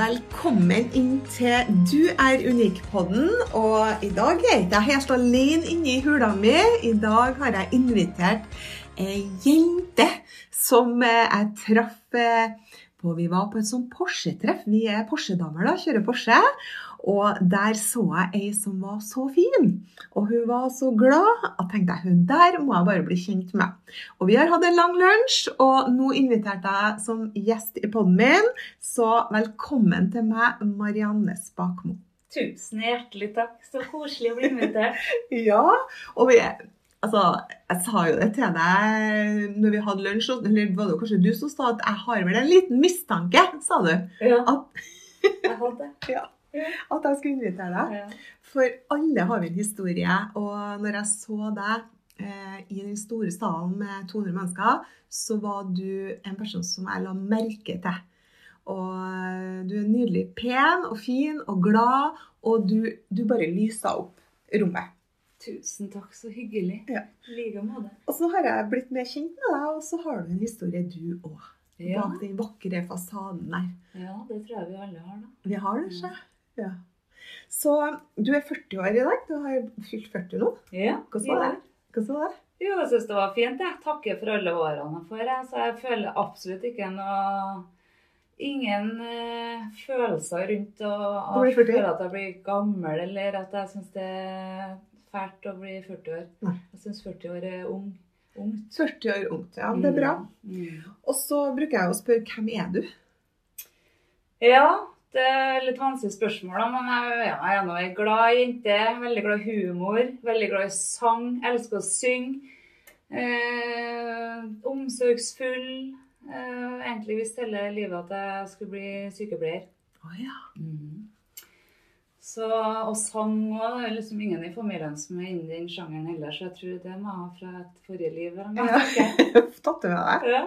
Velkommen inn til Du er unik-podden. Og i dag er ikke jeg helt alene inne i hula mi. I dag har jeg invitert ei jente som jeg traff på Vi var på et sånn Porsche-treff. Vi er Porsche-damer, da. Kjører Porsche. Og der så jeg ei som var så fin. Og hun var så glad. Jeg tenkte jeg, hun der må jeg bare bli kjent med. Og vi har hatt en lang lunsj, og nå inviterte jeg som gjest i poden min. Så velkommen til meg, Marianne Spakmo. Tusen hjertelig takk. Så koselig å bli invitert. Ja, og vi er Altså, jeg sa jo det til deg når vi hadde lunsj, eller var det kanskje du som sa at jeg har vel en liten mistanke, sa du, Ja, at, jeg hadde det. ja, at jeg skulle invitere deg. Ja. For alle har vi en historie, og når jeg så deg eh, i den store salen med 200 mennesker, så var du en person som jeg la merke til. Og eh, du er nydelig pen og fin og glad, og du, du bare lysa opp rommet. Tusen takk, så hyggelig. Ja. I like måte. Og så har jeg blitt mer kjent med deg, og så har du en historie du òg. Ja. Bak den vakre fasaden der. ja, det tror jeg vi alle har, da. Vi har det, ikke? Ja. Så du er 40 år i dag. Du har fylt 40 nå. Ja, Hvordan var det? Hvordan var det? Jo, jeg syns det var fint. Jeg takker for alle årene jeg får. Så jeg føler absolutt ikke noe Ingen eh, følelser rundt å, å 40? føle at jeg blir gammel, eller at jeg syns det er fælt å bli 40 år. Nei. Jeg syns 40 år er ung. Ungt. 40 år ungt. Ja, det er bra. Mm. Og så bruker jeg å spørre hvem er du? Ja, det er litt vanskelig spørsmål, men jeg, jeg er nå ei glad jente. Veldig glad i humor, veldig glad i sang. Elsker å synge. Eh, omsorgsfull. Eh, egentlig visste hele livet at jeg skulle bli sykepleier. Oh, ja. Så, og sang òg. Det er liksom ingen i familien som er inne i den sjangeren heller, så jeg tror det må jeg ha fra et forrige liv. ja. Tatt det med deg. Ja.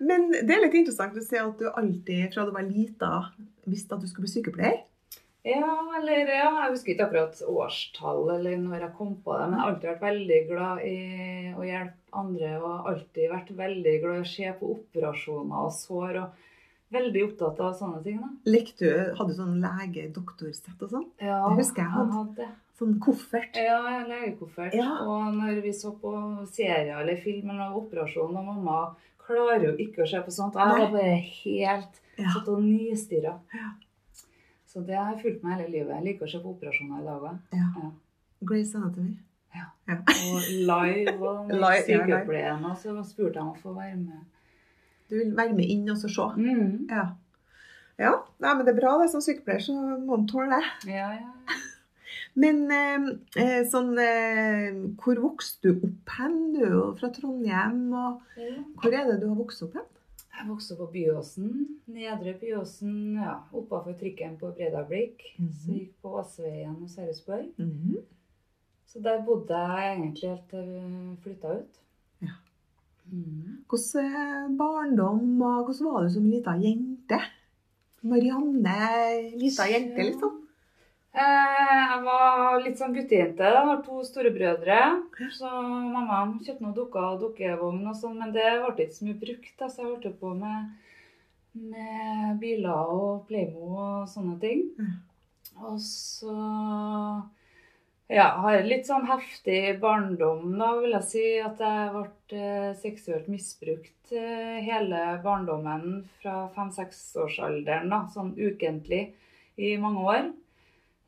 Men det er litt interessant å se at du alltid, fra du var lita, visste at du skulle bli sykepleier. Ja, eller ja, jeg husker ikke akkurat årstall eller når jeg kom på det, men jeg har alltid vært veldig glad i å hjelpe andre og alltid vært veldig glad i å se på operasjoner og sår og veldig opptatt av sånne ting. da. Likte du, Hadde du sånn lege-doktorsett og sånn? Ja, Det husker jeg hadde. hadde. Sånn koffert? Ja, legekoffert. Ja. Og når vi så på serier eller film eller operasjon, og mamma klarer jo ikke å se på sånt, jeg var bare helt Ja. satt og nystira. Ja. Så det har fulgt meg hele livet. Jeg liker å se på operasjoner i dag òg. ja. Ja. Grey's Anatomy. Ja. Ja. Og live og sykepleieren, og så spurte jeg om å få være med. Du vil være med inn og så se? Mm. Ja. Ja, Nei, men det er bra. det Som sykepleier så må man tåle det. Ja, ja. Men eh, eh, sånn eh, Hvor vokste du opp hen? Du er jo fra Trondheim. og ja. Hvor er det du har vokst opp hen? Jeg vokste opp på Byåsen. Nedre Byåsen, ja, oppafor trikken på Bredablikk. Mhm. Så gikk på Åsveien og Sørøsborg. Mm -hmm. Så der bodde jeg egentlig helt til vi flytta ut. Ja. Mm. Hvordan eh, barndom og hvordan var du som lita jente? Marianne, lita jente, liksom? Eh, jeg var litt sånn guttejente. Jeg har to storebrødre. Så mamma kjøpte noen dukker og dukkevogn og sånn, men det ble ikke så mye brukt. Da, så jeg holdt på med, med biler og Playmo og sånne ting. Og så ja, har jeg litt sånn heftig barndom, da vil jeg si. At jeg ble eh, seksuelt misbrukt eh, hele barndommen fra fem-seksårsalderen, da, sånn ukentlig i mange år.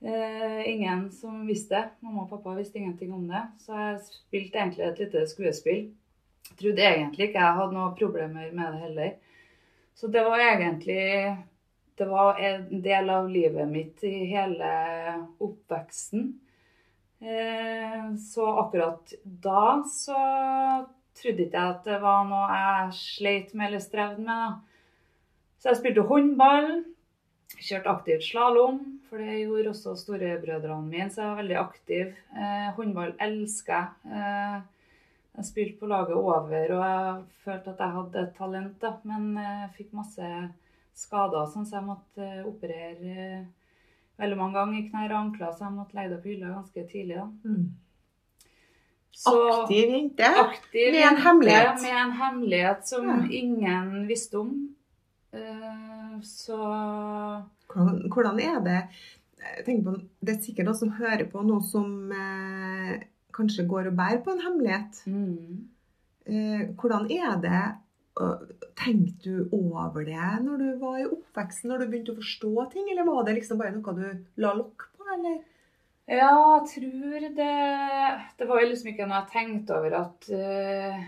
Eh, ingen som visste det. Mamma og pappa visste ingenting om det. Så jeg spilte egentlig et lite skuespill. Trodde egentlig ikke jeg hadde noen problemer med det heller. Så det var egentlig det var en del av livet mitt i hele oppveksten. Eh, så akkurat da så trodde ikke jeg at det var noe jeg sleit med eller strevde med. Så jeg spilte håndball, kjørte aktivt slalåm, for det gjorde også storebrødrene mine, så jeg var veldig aktiv. Eh, håndball elsker jeg. Eh, jeg spilte på laget over, og jeg følte at jeg hadde et talent, da. Men jeg fikk masse skader, sånn, så jeg måtte eh, operere eh, veldig mange ganger i knær og ankler, så jeg måtte legge det på hylla ganske tidlig. da. Mm. Så, Aktiv jente. aktiv med en hemmelighet. Med en hemmelighet som Ja. ingen visste om. Uh, Så Hvordan, hvordan er det på, Det er sikkert noen som hører på noe som eh, kanskje går og bærer på en hemmelighet. mm. Eh, hvordan er det Tenkte du over det når du var i oppveksten, når du begynte å forstå ting, eller var det liksom bare noe du la lokk på, eller? Ja, jeg tror det Det var liksom ikke noe jeg tenkte over at eh,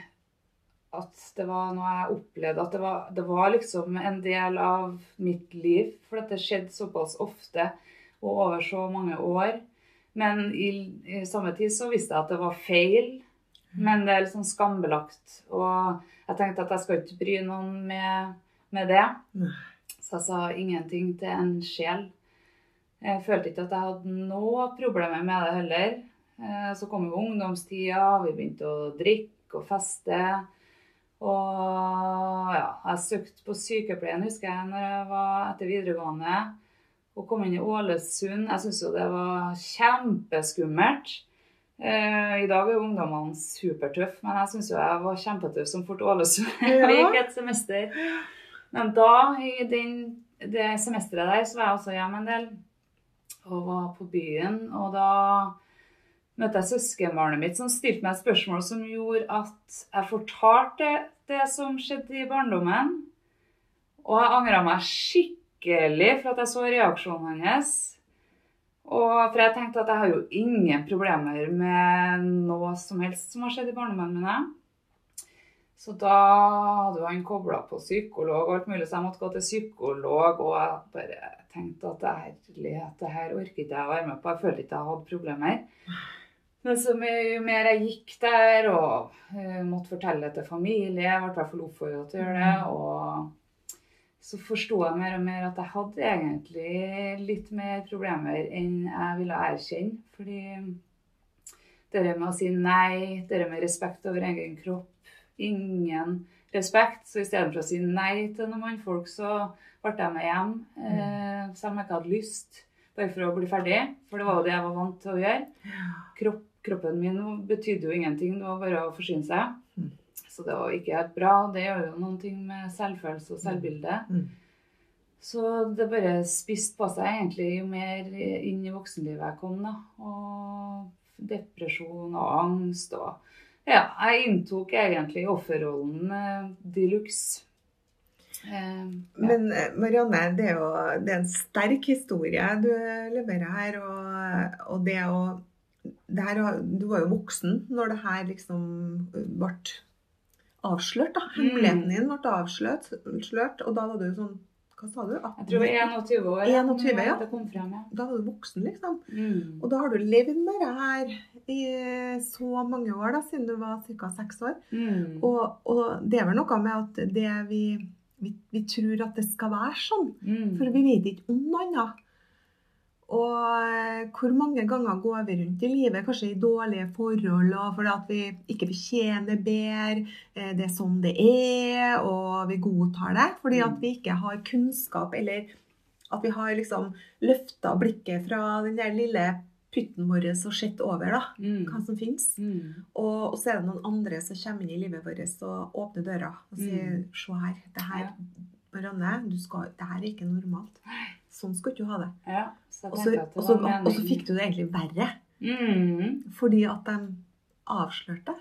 At det var noe jeg opplevde. At det var, det var liksom en del av mitt liv. For dette skjedde såpass ofte og over så mange år. Men i, i samme tid så visste jeg at det var feil. Men det er litt sånn skambelagt. Og jeg tenkte at jeg skal ikke bry noen med, med det. Så jeg sa ingenting til en sjel. Jeg følte ikke at jeg hadde noe problemer med det heller. Eh, Så kom jo ungdomstida, vi begynte å drikke og feste. Og ja, jeg søkte på sykepleien, husker jeg, når jeg var etter videregående. Og kom inn i Ålesund. Jeg syntes jo det var kjempeskummelt. Eh, I dag er jo ungdommene supertøffe, men jeg syns jo jeg var kjempetøff som Fort Ålesund. Ja. Gikk et semester. Men da, i den, det semesteret der, så var jeg også hjemme en del. Og var på byen. Og da møtte jeg søskenbarnet mitt som stilte meg et spørsmål som gjorde at jeg fortalte det, det som skjedde i barndommen. Og jeg angra meg skikkelig for at jeg så reaksjonen hans. Og for jeg tenkte at jeg har jo ingen problemer med noe som helst som har skjedd i barndommen min. Så da hadde han kobla på psykolog og alt mulig, så jeg måtte gå til psykolog. Og jeg bare tenkte at herlighet, det her orker ikke jeg å være med på. Jeg følte ikke jeg hadde problemer. Men så jo mer jeg gikk der og uh, måtte fortelle det til familie, jeg ble i hvert fall oppfordra til å gjøre det. og så forsto jeg mer og mer at jeg hadde egentlig litt mer problemer enn jeg ville erkjenne. Fordi det med å si nei, det med respekt over egen kropp Ingen respekt. Så istedenfor å si nei til noen mannfolk, så ble jeg med hjem. Eh, selv om jeg ikke hadde lyst. Bare for å bli ferdig. For det var jo det jeg var vant til å gjøre. Kropp, kroppen min betydde jo ingenting. Det var bare å forsyne seg. Mm. Så det var ikke helt bra. Det gjør jo noen ting med selvfølelse og selvbilde. Mm. Så det bare spiste på seg egentlig jo mer inn i voksenlivet jeg kom. da. Og depresjon og angst og Ja, jeg inntok egentlig offerrollen eh, de luxe. Eh, ja. Men eh, Marianne, det er jo det er en sterk historie du leverer her. Og, og det å det her, Du var jo voksen når det her liksom ble avslørt. da. Hemmeligheten din ble avslørt, og da var du sånn Hva sa du? Jeg tror det var 21 år 21, ja. det kom frem. Ja. Da var du voksen, liksom. Mm. Og da har du levd med det her i så mange år, da, siden du var ca. seks år. Mm. Og, og det er vel noe med at det vi, vi, vi tror at det skal være sånn. Mm. For vi vet ikke om noe annet. Og hvor mange ganger går vi rundt i livet, kanskje i dårlige forhold, og fordi at vi ikke fortjener bedre, eh, det er sånn det er, og vi godtar det. Fordi at vi ikke har kunnskap, eller at vi har liksom løfta blikket fra den der lille pytten vår og sett over da, Mm. hva som finnes. Mm. Og, og så er det noen andre som kommer inn i livet vårt og åpner døra og sier Mm. Se her, det her, Ja. Marianne, du skal, det her er ikke normalt. Sånn skal du ikke ha det. Ja, så Og så, tenkte at det og så, og så fikk du det egentlig verre. Mm. Fordi at de avslørte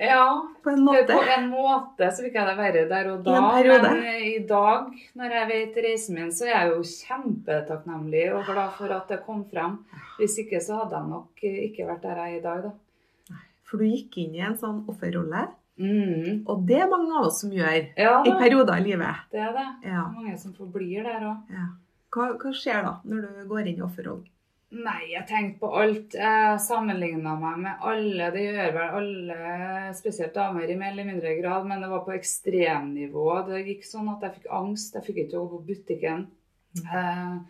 Ja, på en måte. på en måte så fikk jeg det verre der og da. Men i dag, når jeg vet reisen min, så er jeg jo kjempetakknemlig og glad for at det kom frem. Hvis ikke så hadde jeg nok ikke vært der jeg er i dag, da. For du gikk inn i en sånn offerrolle. Mm. Og det er mange av oss som gjør Ja i perioder i livet. det er det. Ja. Mange som forblir der òg. Ja. Hva, hva skjer da, når du går inn i offerrollen? Nei, jeg tenkte på alt. Jeg sammenligna meg med alle. Det gjør vel alle, spesielt damer i mer eller mindre grad, men det var på ekstremnivå. Det gikk sånn at jeg fikk angst. Jeg fikk ikke gå på butikken. Jeg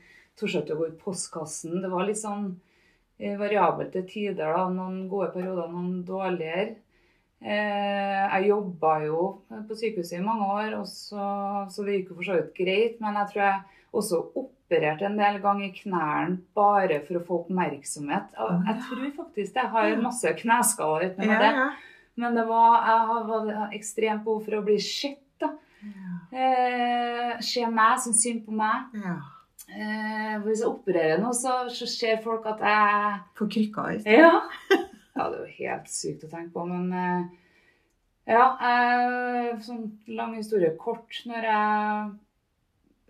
torde ikke å gå i postkassen. Det var litt sånn eh, variabelt til tider. da, Noen gode perioder, noen dårligere. Eh, Jeg jobba jo på sykehuset i mange år, og så, så det gikk jo for så vidt greit. Men jeg tror jeg også opererte en del ganger i knærne bare for å få oppmerksomhet. Og Jeg tror faktisk jeg har masse kneskaller uten med det. Men det var, jeg hadde ekstremt behov for å bli sett. da. Eh, se meg, synes synd på meg. ja. Eh, hvis jeg opererer nå, så, så ser folk at jeg Får krykka sted. Ja. ja, det er jo helt sykt å tenke på, men eh, Ja, eh, sånn lang historie kort når jeg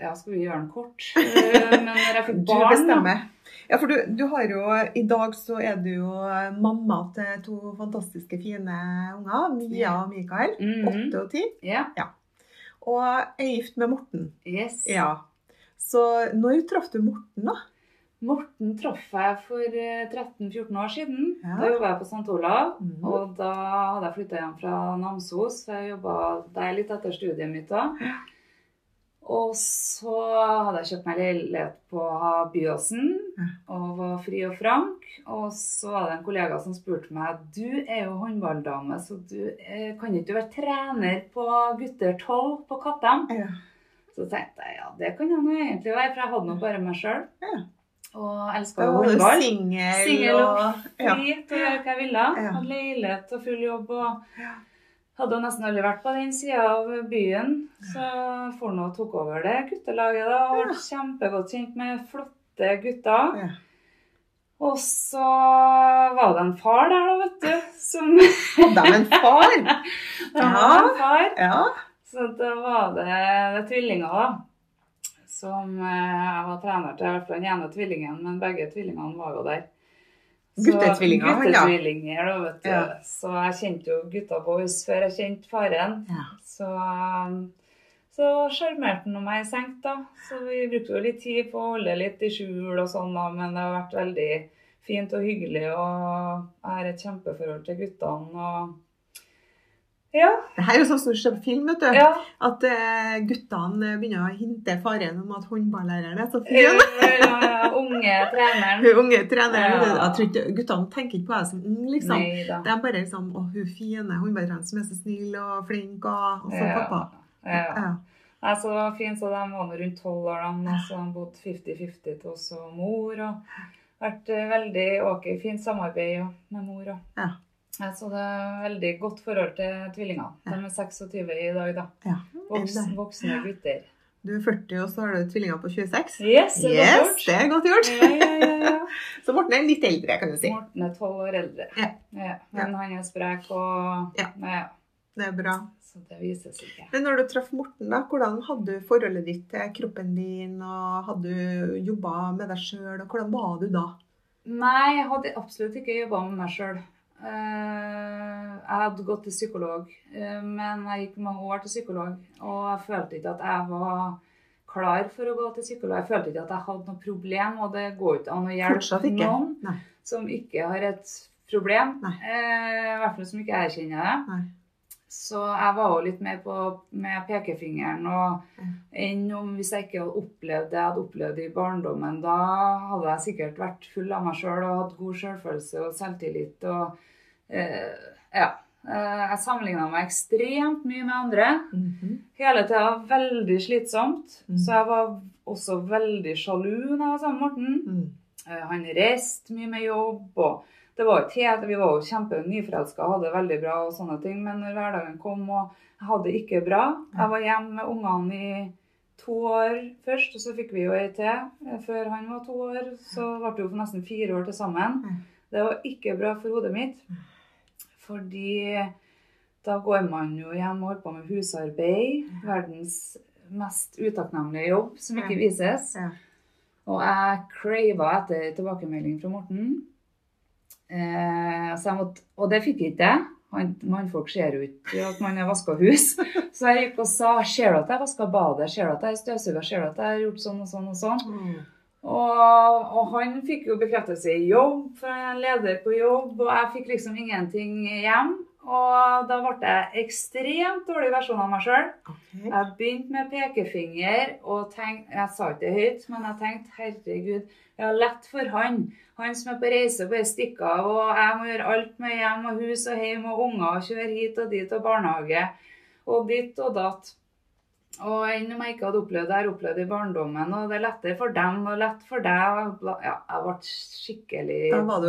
Ja, skal vi gjøre den kort? Eh, men når jeg fikk barn da- bestemmer. Ja, for du, du har jo I dag så er du jo mamma til to fantastiske fine unger. Mia og Mikael. Mhm. Åtte og ti. Ja. Og er gift med Morten. Yes. Ja. Så når traff du Morten, da? Morten traff jeg for eh, 13-14 år siden. Ja. Da jobba jeg på St. Olav. Mm. Og da hadde jeg flytta hjem fra Namsos. så Jeg jobba der litt etter studiet mitt da. Og så hadde jeg kjøpt meg leilighet på Byåsen og var fri og frank. Og så var det en kollega som spurte meg du er jo håndballdame, så du eh, kan ikke du være trener på gutter 12 på Kattem? Ja. Så tenkte jeg ja, det kan jeg nå egentlig være, for jeg hadde nå bare meg sjøl. Ja. Og elska jo håndball. singel og og ja. fri til å gjøre hva jeg ville. Ja. Hadde leilighet og full jobb. og hadde jo nesten aldri vært på den sida av byen. Så Forno tok over det guttelaget da, og ble kjempegodt kjent med flotte gutter. Ja. Og så var det en far der, da, vet du. Som Hadde de en far? Det var en far. Ja. Så da var det, det tvillinger, da. Som eh, jeg var trener til, i hvert fall den ene tvillingen, men begge tvillingene var jo der. Guttetvillinger. Guttetvillinger, da, vet du. Ja. Så jeg kjente jo gutta boys før jeg kjente faren. Ja. Så um, så sjarmerte han meg i senk, da. Så vi brukte jo litt tid på å holde litt i skjul og sånn, da, men det har vært veldig fint og hyggelig. Og jeg har et kjempeforhold til guttene. og ja. Det er jo sånn som skjer på film, vet du. ja. At uh, guttene begynner å hinte faren om at håndballæreren er så Ja, fin. ja, Unge treneren. Unge treneren. Ja. Jeg tror ikke, guttene tenker ikke på deg som ung, liksom. Nei. De bare liksom Å, hun fine håndballtreneren som er så snill og flink, og, og så Ja. pappa. Ja. Ja. Nei, så det var fint, så de var rundt tolv år. Og så de bodd 50-50 til oss og mor. Og vært eh, veldig ok, fint samarbeid med mor. Og. Ja. Ja, så det er veldig godt forhold til tvillingene. De er 26 i dag, da. Ja. Voksne, voksne gutter. Du er 40, og så har du tvillinger på 26. Yes, det er Yes, godt det gjort. er godt gjort. Ja, ja, ja, ja. Så Morten er litt eldre, kan du si. Morten er tolv år eldre. Men han er sprek og Ja. Det er bra. Så det vises ikke. Men når du traff Morten, da, hvordan hadde du forholdet ditt til kroppen din? og Hadde du jobba med deg sjøl? Hvordan var du da? Nei, jeg hadde absolutt ikke jobba med meg sjøl. Jeg hadde gått til psykolog, eh, men jeg gikk mange år til psykolog. Og jeg følte ikke at jeg var klar for å gå til psykolog. Jeg følte ikke at jeg hadde noe problem, og det går ikke an å hjelpe ikke? noen Nei. som ikke har et problem. Eh, I hvert fall som ikke erkjenner det. Så jeg var jo litt mer på med pekefingeren. og enn om hvis jeg ikke hadde opplevd det jeg hadde opplevd i barndommen, da hadde jeg sikkert vært full av meg sjøl og hatt god selvfølelse og selvtillit. og eh, ja. Eh, jeg sammenligna meg ekstremt mye med andre. Mhm. Hele tida veldig slitsomt. Mm. Så jeg var også veldig sjalu når jeg var sammen med Morten. Mm. Eh, Han reiste mye med jobb. og det var ikke helt, Vi var jo kjempe nyforelska og hadde det veldig bra, og sånne ting, men når hverdagen kom og jeg hadde det ikke bra Jeg var hjemme med ungene i to år først, og så fikk vi jo ei til eh, før han var to år. Så ble det jo nesten fire år til sammen. Mm. Det var ikke bra for hodet mitt. Fordi da går man jo hjem og holder på med husarbeid. Verdens mest utakknemlige jobb som ikke vises. Og jeg crava etter tilbakemelding fra Morten. Eh, måtte, og det fikk jeg ikke. Han, Mannfolk ser jo ikke at man har vaska hus. Så jeg gikk og sa Ser du at jeg vaska badet? Ser du at jeg støvsuga? Ser du at jeg har gjort sånn og sånn og sånn? Og, og han fikk jo bekreftelse i jobb, for er en leder på jobb, og jeg fikk liksom ingenting hjem. Og da ble jeg ekstremt dårlig versjon av meg sjøl. Okay. Jeg begynte med pekefinger og tenkte Jeg sa ikke det høyt, men jeg tenkte herregud, jeg har lett for han. Han som er på reise og bare stikker av, og jeg må gjøre alt med hjem og hus og hjem og unger og kjøre hit og dit og barnehage og ditt og datt. Og enn om jeg ikke hadde opplevd det jeg har opplevd i barndommen, og det er lettere for dem og lett for deg Ja, jeg ble skikkelig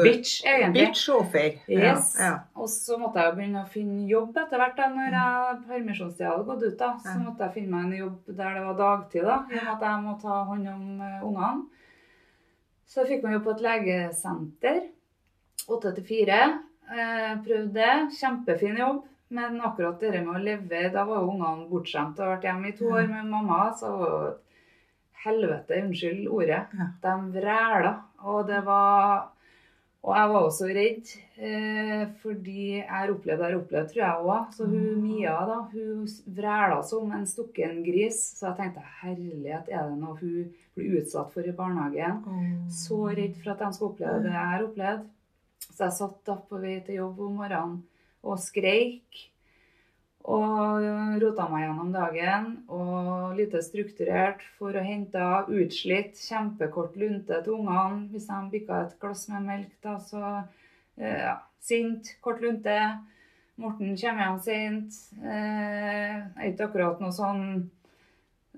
bitch, egentlig. Bitch offer. Yes. Ja, ja. Og så måtte jeg jo begynne å finne jobb etter hvert. da, Når jeg permisjonstida hadde gått ut, da, så måtte jeg finne meg en jobb der det var dagtid. da, i og med at jeg må ta hånd om eh, ungene. Så jeg fikk meg jobb på et legesenter. Åtte til fire. Eh, prøvde det. Kjempefin jobb. Men akkurat det med å leve Da var jo ungene bortskjemt og har vært hjemme i to år med mamma. Så helvete, unnskyld ordet. De vræla. Og det var Og jeg var også redd, eh, fordi jeg har opplevd jeg har opplevd, tror jeg òg. Så hun Mia da, hun vræla som en stukken gris. Så jeg tenkte herlighet, er det noe hun blir utsatt for i barnehagen? Så redd for at de skal oppleve det jeg har opplevd. Så jeg satt da på vei til jobb om morgenen og skreik. Og rota meg gjennom dagen. Og lite strukturert for å hente utslitt, kjempekort lunte til ungene. Hvis de bikka et glass med melk, da, så eh, ja, Sint, kort lunte. Morten kommer hjem sent. Eh, ikke akkurat noe sånn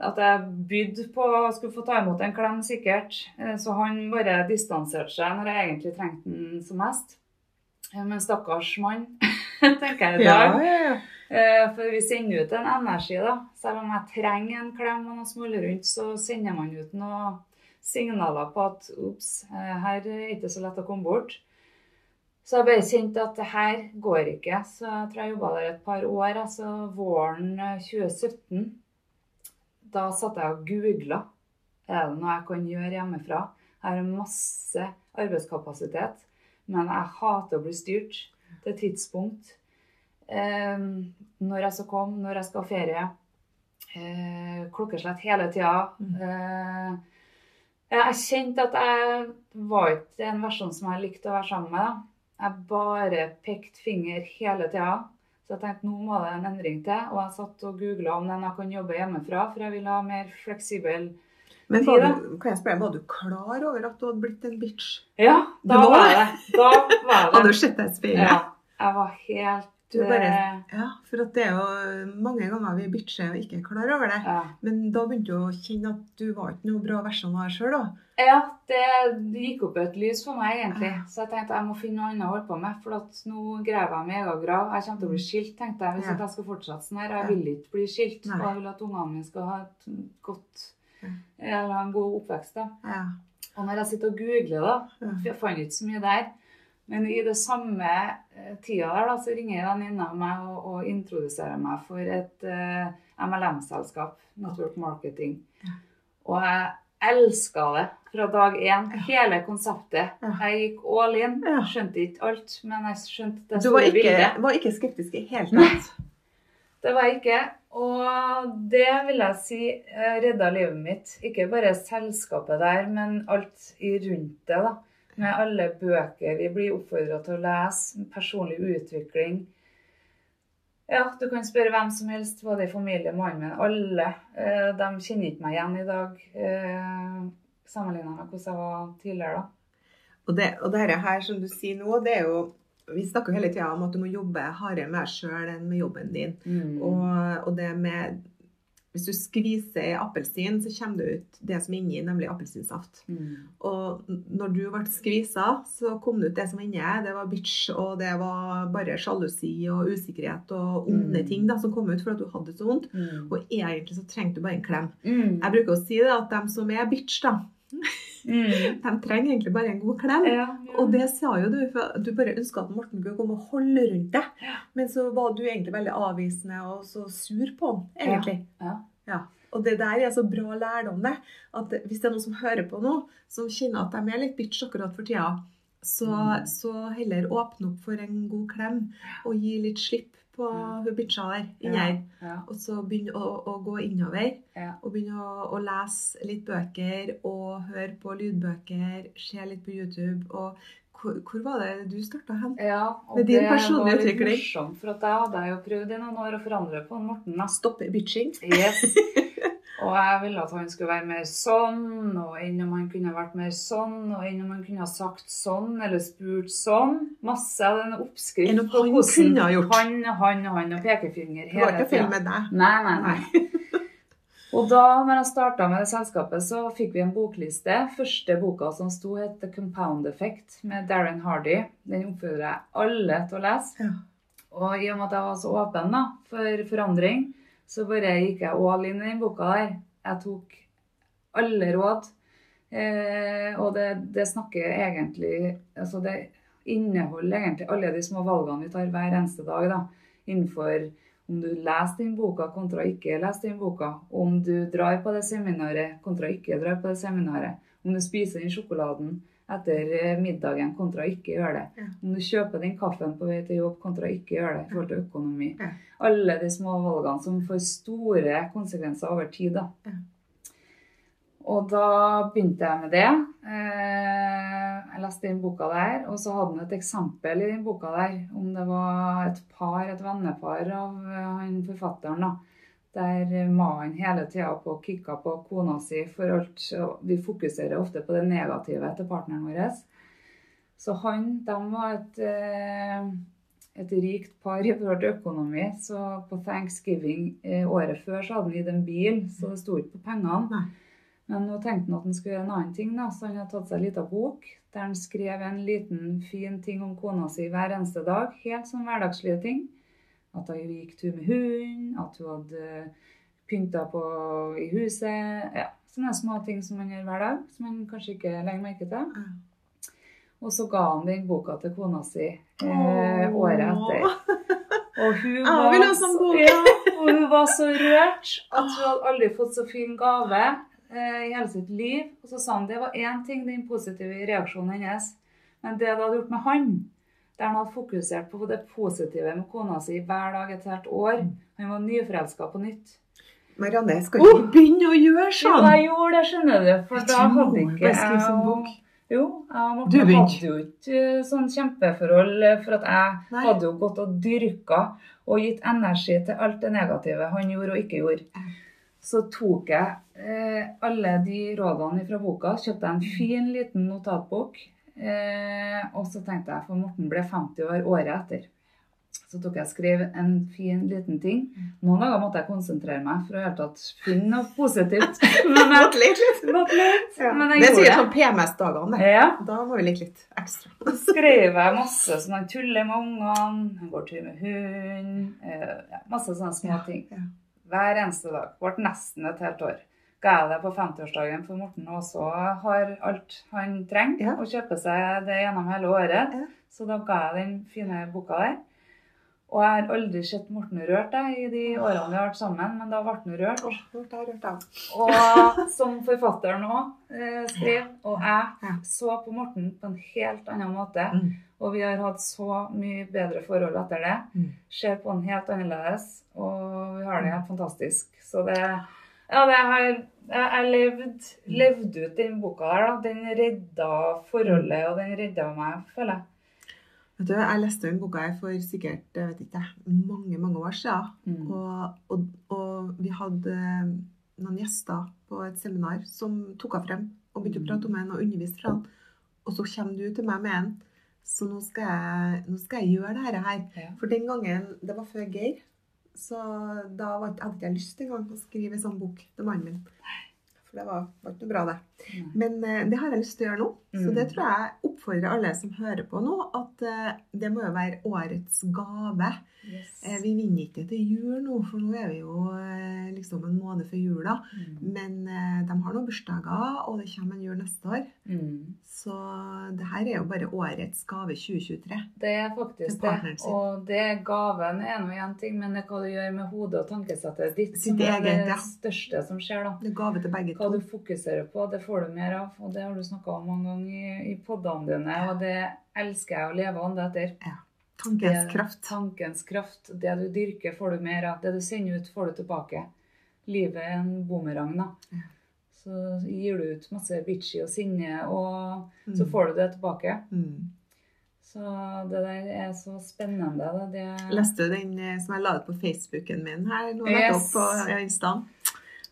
at jeg bydde på å skulle få ta imot en klem, sikkert. Eh, Så han bare distanserte seg når jeg egentlig trengte den som mest. Eh, Men stakkars mann, tenker jeg i dag. ja, ja. Eh, For vi sender ut en energi, da. Selv om jeg trenger en klem og noe smuler rundt, så sender man ut noen signaler på at ops, eh, her er det ikke så lett å komme bort. Så jeg bare kjente at det her går ikke. Så jeg tror jeg jobba der et par år. Altså våren eh, 2017. Da satt jeg og googla. Er det noe jeg kan gjøre hjemmefra? Jeg har masse arbeidskapasitet, men jeg hater å bli styrt til tidspunkt. Eh, når jeg skal komme, når jeg skal ha ferie. Eh, klokkeslett hele tida. Eh, jeg kjente at jeg var ikke en versjon som jeg likte å være sammen med. Jeg bare pekte finger hele tida. Så jeg tenkte nå må det en endring til. Og jeg satt og googla om den jeg kan jobbe hjemmefra, for jeg vil ha mer fleksibel Men var du, kan jeg spørre, var du klar over at du hadde blitt en bitch? Ja, da var var det. Da var Hadde det. du sett deg i speilet? Ja, jeg var helt bare, eh, ja, for det er jo mange ganger vi bitcher og ikke er klar over det. ja. Men da begynte du å kjenne at du var ikke noe bra versjon av deg sjøl, da. Ja, det gikk opp et lys for meg, egentlig. Så jeg tenkte jeg må finne noe annet å holde på med. For nå graver jeg meg egen grav. Jeg kommer til å bli skilt, tenkte jeg, hvis Ja. jeg skal fortsette sånn her. Jeg vil ikke bli skilt. Nei. Og jeg vil at ungene mine skal ha et godt Eller en god oppvekst. da. Ja. Og når jeg sitter og googler, da, for jeg fant ikke så mye der. Men i det samme eh, tida der, da, så ringer en venninne meg og, og introduserer meg for et uh, MLM-selskap, Network Marketing. Og jeg elska det fra dag én. Hele konseptet. Ja. Jeg gikk all in. Ja. Skjønte ikke alt, men jeg skjønte det Du var store ikke, bildet. var ikke skeptisk i hele tatt? Det var jeg ikke. Og det vil jeg si eh, redda livet mitt. Ikke bare selskapet der, men alt i rundt det. da. Med alle bøker vi blir oppfordra til å lese. Personlig utvikling. Ja, du kan spørre hvem som helst, både i familie, mannen min. Alle. Eh, de kjenner ikke meg igjen i dag. Eh, Sammenligna med hvordan jeg var tidligere. da. Og det, og det her som du sier nå, det er jo Vi snakker hele tida om at du må jobbe hardere med deg sjøl enn med jobben din. Og, og det med Hvis du skviser ei appelsin, så kommer det ut det som er inni, nemlig appelsinsaft. Mm. Og når du ble skvisa, så kom det ut det som var inni. Det var bitch, og det var bare sjalusi og usikkerhet og onde Mm. ting da, som kom ut fordi du hadde det så vondt. Mm. Og egentlig så trengte du bare en klem. Mm. Jeg bruker å si det at de som er bitch, da, Mm. de trenger egentlig bare en god klem. Ja, ja. Og det sa jo du, for du bare ønska at Morten kunne komme og holde rundt deg. Ja. Men så var du egentlig veldig avvisende og så sur på ham, egentlig. Ja. Ja. Og det der er så bra lærdom, det. At hvis det er noen som hører på nå, som kjenner at de er litt bitch akkurat for tida, Så, Mm. så heller åpne opp for en god klem og gi litt slipp på mm. hun bitcha der inni Ja, ja, Og så begynne å, å gå innover. ja. Og begynne å, å lese litt bøker og høre på lydbøker. Se litt på YouTube. Og hvor, hvor var det du starta hen? Ja, og Med din det var litt morsomt, for at jeg hadde jo prøvd i noen år å forandre på Morten. Jeg stopper bitching. Yes. Og jeg ville at han skulle være mer sånn, og enn om han kunne vært mer sånn, og enn om han kunne ha sagt sånn, eller spurt sånn. Masse av den oppskrift på han hvordan kunne ha gjort. Han, han og han og pekefinger Det var hele ikke feil med deg. Nei, nei, nei. Og da når jeg starta med det selskapet, så fikk vi en bokliste. Første boka som sto, het The Compound Effect med Darren Hardy. Den oppfordrer jeg alle til å lese. Ja. Og i og med at jeg var så åpen da, for forandring, så bare gikk jeg all in i den boka der. Jeg tok alle råd. Eh, og det, det snakker egentlig Altså det inneholder egentlig alle de små valgene vi tar hver eneste dag. da, Innenfor om du leser den boka kontra ikke leser den boka. Om du drar på det seminaret kontra ikke drar på det seminaret. Om du spiser den sjokoladen etter eh, middagen kontra ikke gjøre det. Ja. Om du kjøper den kaffen på vei til jobb kontra ikke gjøre det i forhold til økonomi. Ja. Alle de små valgene som får store konsekvenser over tid. da. Ja. Og da begynte jeg med det. Eh, Jeg leste den boka der, og så hadde han et eksempel i den boka der om det var et par, et vennepar av eh, han forfatteren. da, Der mannen hele tida på kicka på kona si for alt. Vi fokuserer ofte på det negative til partneren vår. Så han, de var et, eh, et rikt par i forhold til økonomi. Så på thanksgiving eh, året før så hadde han gitt en bil, så det sto ikke på pengene. Men nå tenkte han at han skulle gjøre en annen ting, da, så han har tatt seg en liten bok der han skrev en liten, fin ting om kona si hver eneste dag. Helt sånn hverdagslige ting. At hun gikk tur med hunden, at hun hadde pynta på i huset. Ja, sånne små ting som man gjør hver dag, som man kanskje ikke legger merke til. Og så ga han den boka til kona si eh, året etter. Og hun, var. Ja, og hun var så rørt at hun hadde aldri fått så fin gave eh, i hele sitt liv. Og så sa han det var én ting, den positive reaksjonen hennes. Men det det hadde gjort med han, der han hadde fokusert på det positive med kona si hver dag et helt år Han var nyforelska på nytt. Marianne, skal ikke vi begynne å gjøre Jo, sånn? jeg gjorde det, skjønner du. For Jeg da tror hadde jeg ikke jeg bok. Jo, jeg Du hadde jo ikke eh, sånn kjempeforhold, eh, for at jeg Nei. hadde jo gått og dyrka og gitt energi til alt det negative han gjorde og ikke gjorde. Så tok jeg eh, alle de rådene fra boka, kjøpte en fin liten notatbok. Eh, og så tenkte jeg, for Morten ble 50 år året etter. Så tok jeg og skrev en fin liten ting. Noen dager måtte jeg konsentrere meg for å helt tatt finne noe positivt. Men jeg, litt, litt. litt. Ja. Men Det jeg er sikkert sånn PMS-dagene, det. Ja. Da må vi like litt ekstra. Så skrev jeg masse sånn han tuller med ungene, han går tur med hund, eh, ja, masse sånne små ting. Hver eneste dag. Ble nesten et helt år. Ga jeg det på 50-årsdagen for Morten også har alt han trenger Ja. å kjøpe seg det gjennom hele året. Ja. Så da ga jeg den fine boka der. Og jeg har aldri sett Morten rørt jeg, i de årene vi har vært sammen, men da ble han rørt. Oh, rørt. Og som forfatteren òg eh, skrev, og jeg så på Morten på en helt annen måte. Mm. Og vi har hatt så mye bedre forhold etter det. Mm. Ser på den helt annerledes, og vi har det helt fantastisk. Så det Ja, det har jeg, levde levd ut den boka her. da. Den redda forholdet, og den redda meg, føler jeg. Vet du, Jeg leste den boka her for sikkert jeg vet ikke, mange mange år siden. Mm. Og, og, og vi hadde eh, noen gjester på et seminar som tok henne frem og begynte å prate om henne og underviste fra henne. Og så kommer du til meg med en. Så nå skal jeg, nå skal jeg gjøre dette her. Ja. For den gangen, det var før Geir, så da hadde jeg ikke lyst engang å skrive en sånn bok til mannen min. For det var, var ikke noe bra, det. Men eh, det har jeg lyst til å gjøre nå. Så Mm. det tror jeg oppfordrer alle som hører på nå, at eh, det må jo være årets gave. Yes. Eh, vi vinner ikke til jul nå, for nå er vi jo eh, liksom en måned før jula. Mm. Men eh, de har noen bursdager, og det kommer en jul neste år. Mm. Så det her er jo bare årets gave 2023. Det er faktisk det. Og det gaven er nå én ting, men det er hva du gjør med hodet og tankesettet ditt, Sitt som er eget, det ja. største som skjer, da. Det er gave til begge to. Hva du fokuserer på, det får du mer av. Og det har du snakka om mange ganger i, i podene dine, og det elsker jeg å leve ånde etter. Ja. Tankens kraft. Tankens kraft. Det du dyrker, får du mer av. Det du sender ut, får du tilbake. Livet er en bumerang, da. Ja. Så gir du ut masse bitchy og sinne, og så Mm. får du det tilbake. Mm. Så det der er så spennende. Det, det Leste du den eh, som jeg la ut på Facebooken min her nå Yes. opp på? Ja,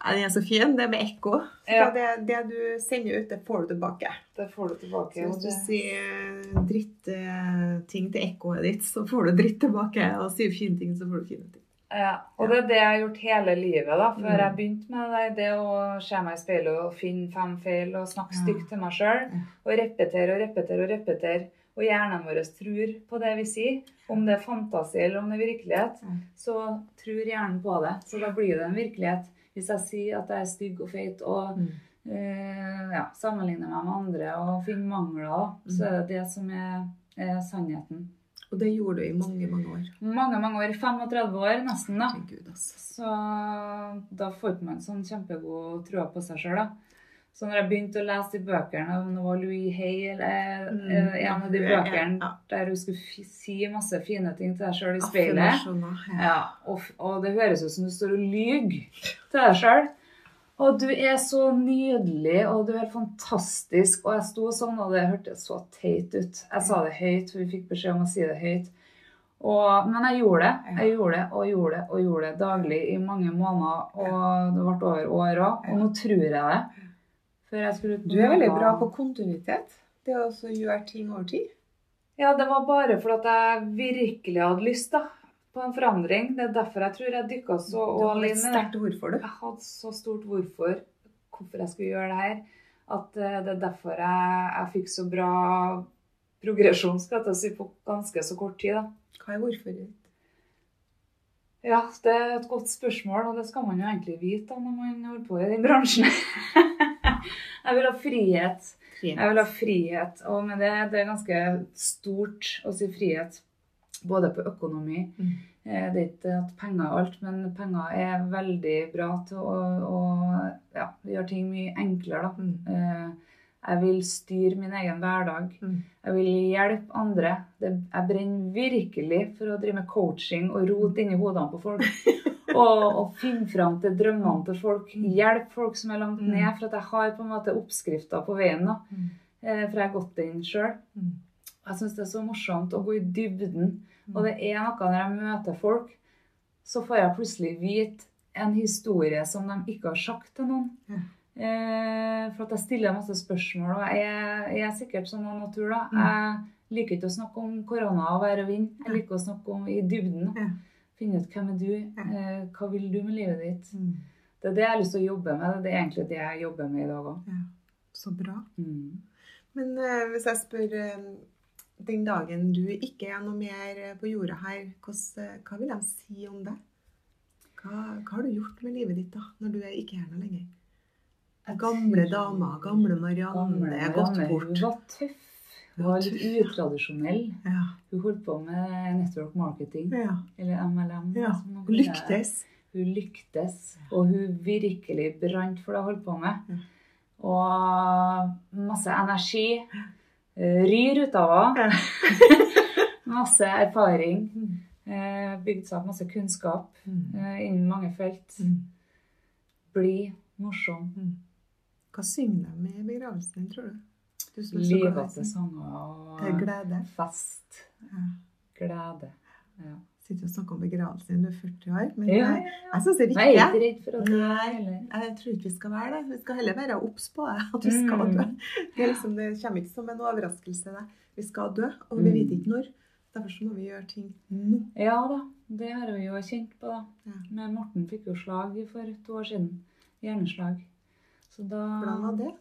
den er så fin. Det med ekko. Ja. Det, det du sender ut, det får du tilbake. det får du tilbake. Så hvis du det- sier dritting til ekkoet ditt, så får du dritt tilbake. Og sier fine ting, så får du fine ting. Ja, og det er det jeg har gjort hele livet da, før Mm. jeg begynte med det. Det å se meg i speilet og finne fem feil og snakke Ja. stygt til meg sjøl. Og repetere og repetere og repetere. Og hjernen vår tror på det vi sier. Om det er fantasi eller om det er virkelighet, så tror hjernen på det. Så da blir det en virkelighet. Hvis jeg sier at jeg er stygg og feit og Mm. eh, ja, sammenligner meg med andre og finner mangler, mm. så er det det som er, er sannheten. Og det gjorde du i mange, mange år. Mange, mange år. 35 år nesten, da. Gud, altså. Så da får man sånn kjempegod tro på seg sjøl, da. Så når jeg begynte å lese de bøkene, om det var Louis Hay eller Mm. eh, en av de bøkene ja. der hun skulle si masse fine ting til deg sjøl i speilet Ja. ja, og, og det høres ut som du står og lyver til deg sjøl. Og du er så nydelig, og du er fantastisk. Og jeg sto sånn, og det hørtes så teit ut. Jeg sa det høyt, for vi fikk beskjed om å si det høyt. Og, men jeg gjorde det. Jeg gjorde det og gjorde det og gjorde det daglig i mange måneder. Og det ble over år òg. Og nå tror jeg det. Før jeg skulle Du er veldig bra på kontinuitet. Det å gjøre ting over tid. Ja, det var bare fordi jeg virkelig hadde lyst da, på en forandring. Det er derfor jeg tror jeg dykka så all in. Jeg hadde så stort hvorfor, hvorfor jeg skulle gjøre det her, at eh, det er derfor jeg, jeg fikk så bra progresjon skal jeg si, på ganske så kort tid. da. Hva er hvorfor ditt? Ja, det er et godt spørsmål, og det skal man jo egentlig vite da, når man holder på i den bransjen. jeg vil ha frihet. Jeg vil ha frihet, og med det, det er ganske stort å si frihet. Både på økonomi. Mm. Eh, Det er ikke at penger er alt, men penger er veldig bra til å, å ja, gjøre ting mye enklere. Da. Mm. Jeg vil styre min egen hverdag. Mm. Jeg vil hjelpe andre. Det, jeg brenner virkelig for å drive med coaching og rote inni hodene på folk. og, og finne fram til drømmene til folk. Hjelpe folk som er langt Mm. ned. For at jeg har på en måte oppskrifter på veien. da. Mm. Eh, For jeg har gått den sjøl. Mm. Jeg syns det er så morsomt å gå i dybden. Mm. Og det er noe når jeg møter folk, så får jeg plutselig vite en historie som de ikke har sagt til noen. Eh, for at jeg stiller masse spørsmål, og jeg, jeg er sikkert sånn av natur, da. Mm. Jeg liker ikke å snakke om korona og vær og vind. Jeg liker å snakke om i dybden. da. Finne ut hvem er du, eh, hva vil du med livet ditt. Mm. Det er det jeg har lyst til å jobbe med. Det er egentlig det jeg jobber med i dag òg. Ja. Så bra. Mm. Men uh, hvis jeg spør uh, den dagen du ikke er noe mer på jorda her, hva vil de si om deg? Hva, hva har du gjort med livet ditt da, når du ikke er her nå lenger? Gamle dama, gamle Marianne, er gått bort. Hun var tøff. Hun var litt utradisjonell. Ja, Hun holdt på med network marketing, ja, eller MLM. ja. som Hun lyktes. Hun lyktes, og hun virkelig brant for det hun holdt på med. Og masse energi. eh, Ryr ut av henne. masse erfaring. Mm. eh, Bygd seg opp masse kunnskap Mm. eh, innen mange felt. Mm. Blid, morsom. Hva synger de med i begravelsen tror du? Du Livete sanger og glede. fest. Ja. Glede. Ja. Sitter og snakker om begravelsen i du er 40 år. Men Ja, ja, jeg syns det er Nei, jeg er ikke redd for å dø heller. Jeg tror ikke vi skal være det. Vi skal heller være obs på det. At vi skal Mm. dø. Det, liksom, det kommer ikke som en overraskelse. Det. Vi skal dø, og vi Mm. vet ikke når. Derfor så må vi gjøre ting nå. Ja da, det har vi jo kjent på. da. Ja. Men Morten fikk jo slag for to år siden. Hjerneslag. Så da Hvordan var det?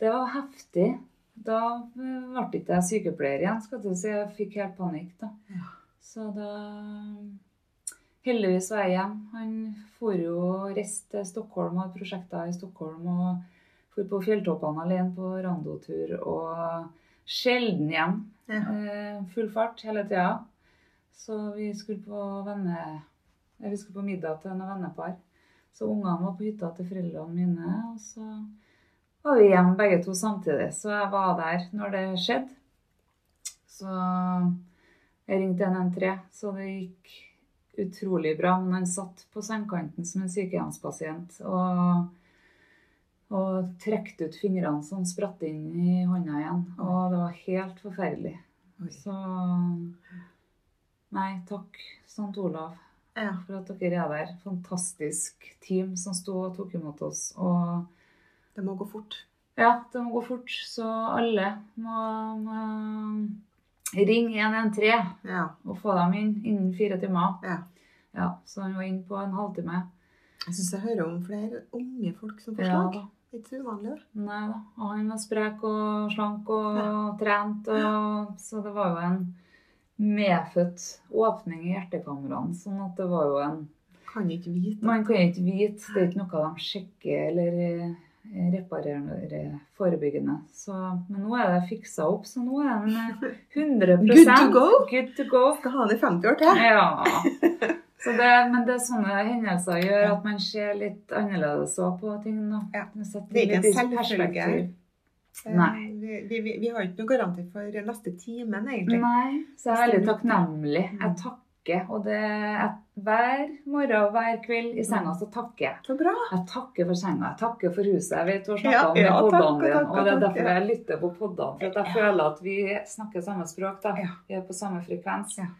Det var heftig. Da ble ikke jeg sykepleier igjen, skal du si. Jeg fikk helt panikk da. Ja. Så da Heldigvis var jeg hjem. Han for jo reiste til Stockholm og hadde prosjekter i Stockholm og for på fjelltoppene alene på randotur og sjelden hjem. Ja. Eh, full fart hele tida. Så vi skulle på venne... eh, Vi skulle på middag til noen vennepar. Så ungene var på hytta til foreldrene mine, og så var vi hjemme begge to samtidig. Så jeg var der når det skjedde. Så jeg ringte 113, så det gikk utrolig bra. Men han satt på sengekanten som en sykehjemspasient og, og trekte ut fingrene som spratt inn i hånda igjen. Og det var helt forferdelig. Oi. Så Nei, takk, St. Olav, Ja. for at dere er der. Fantastisk team som sto og tok imot oss. Og Det må gå fort. ja, det må gå fort, så alle må, må ringe 113 Ja. og få dem inn innen fire timer. ja. Ja, så han var inne på en halvtime. Jeg syns jeg hører om flere unge folk som får slag. Ja, ikke så uvanlig. Nei da. Og han var sprek og slank og trent, og, så det var jo en medfødt åpning i hjertekamrene. Sånn at det var jo en Kan. Man kan ikke vite. Det er ikke noe de sjekker eller eh, reparerer forebyggende. Så, men nå er det fiksa opp, så nå er den eh, 100 Good to go. Good to go. Skal ha det i 50 år til. Ja. Så det, men det er sånne hendelser gjør at man ser litt annerledes på ting. Ja. Det er ikke en selvfølge. Eh, Nei. Vi, vi, vi, har ikke noen garanti for neste timen, egentlig. Nei, så jeg er veldig takknemlig. Mm. Jeg takker. Og det, jeg, hver morgen og hver kveld i senga så takker jeg. Så bra. Jeg takker for senga, jeg takker for huset. Jeg vet du har snakka Ja, om det ja, takk, poddene dine, og det er derfor jeg lytter på poddene. For at jeg føler at vi snakker samme språk. da. Ja. Vi er på samme frekvens. Ja.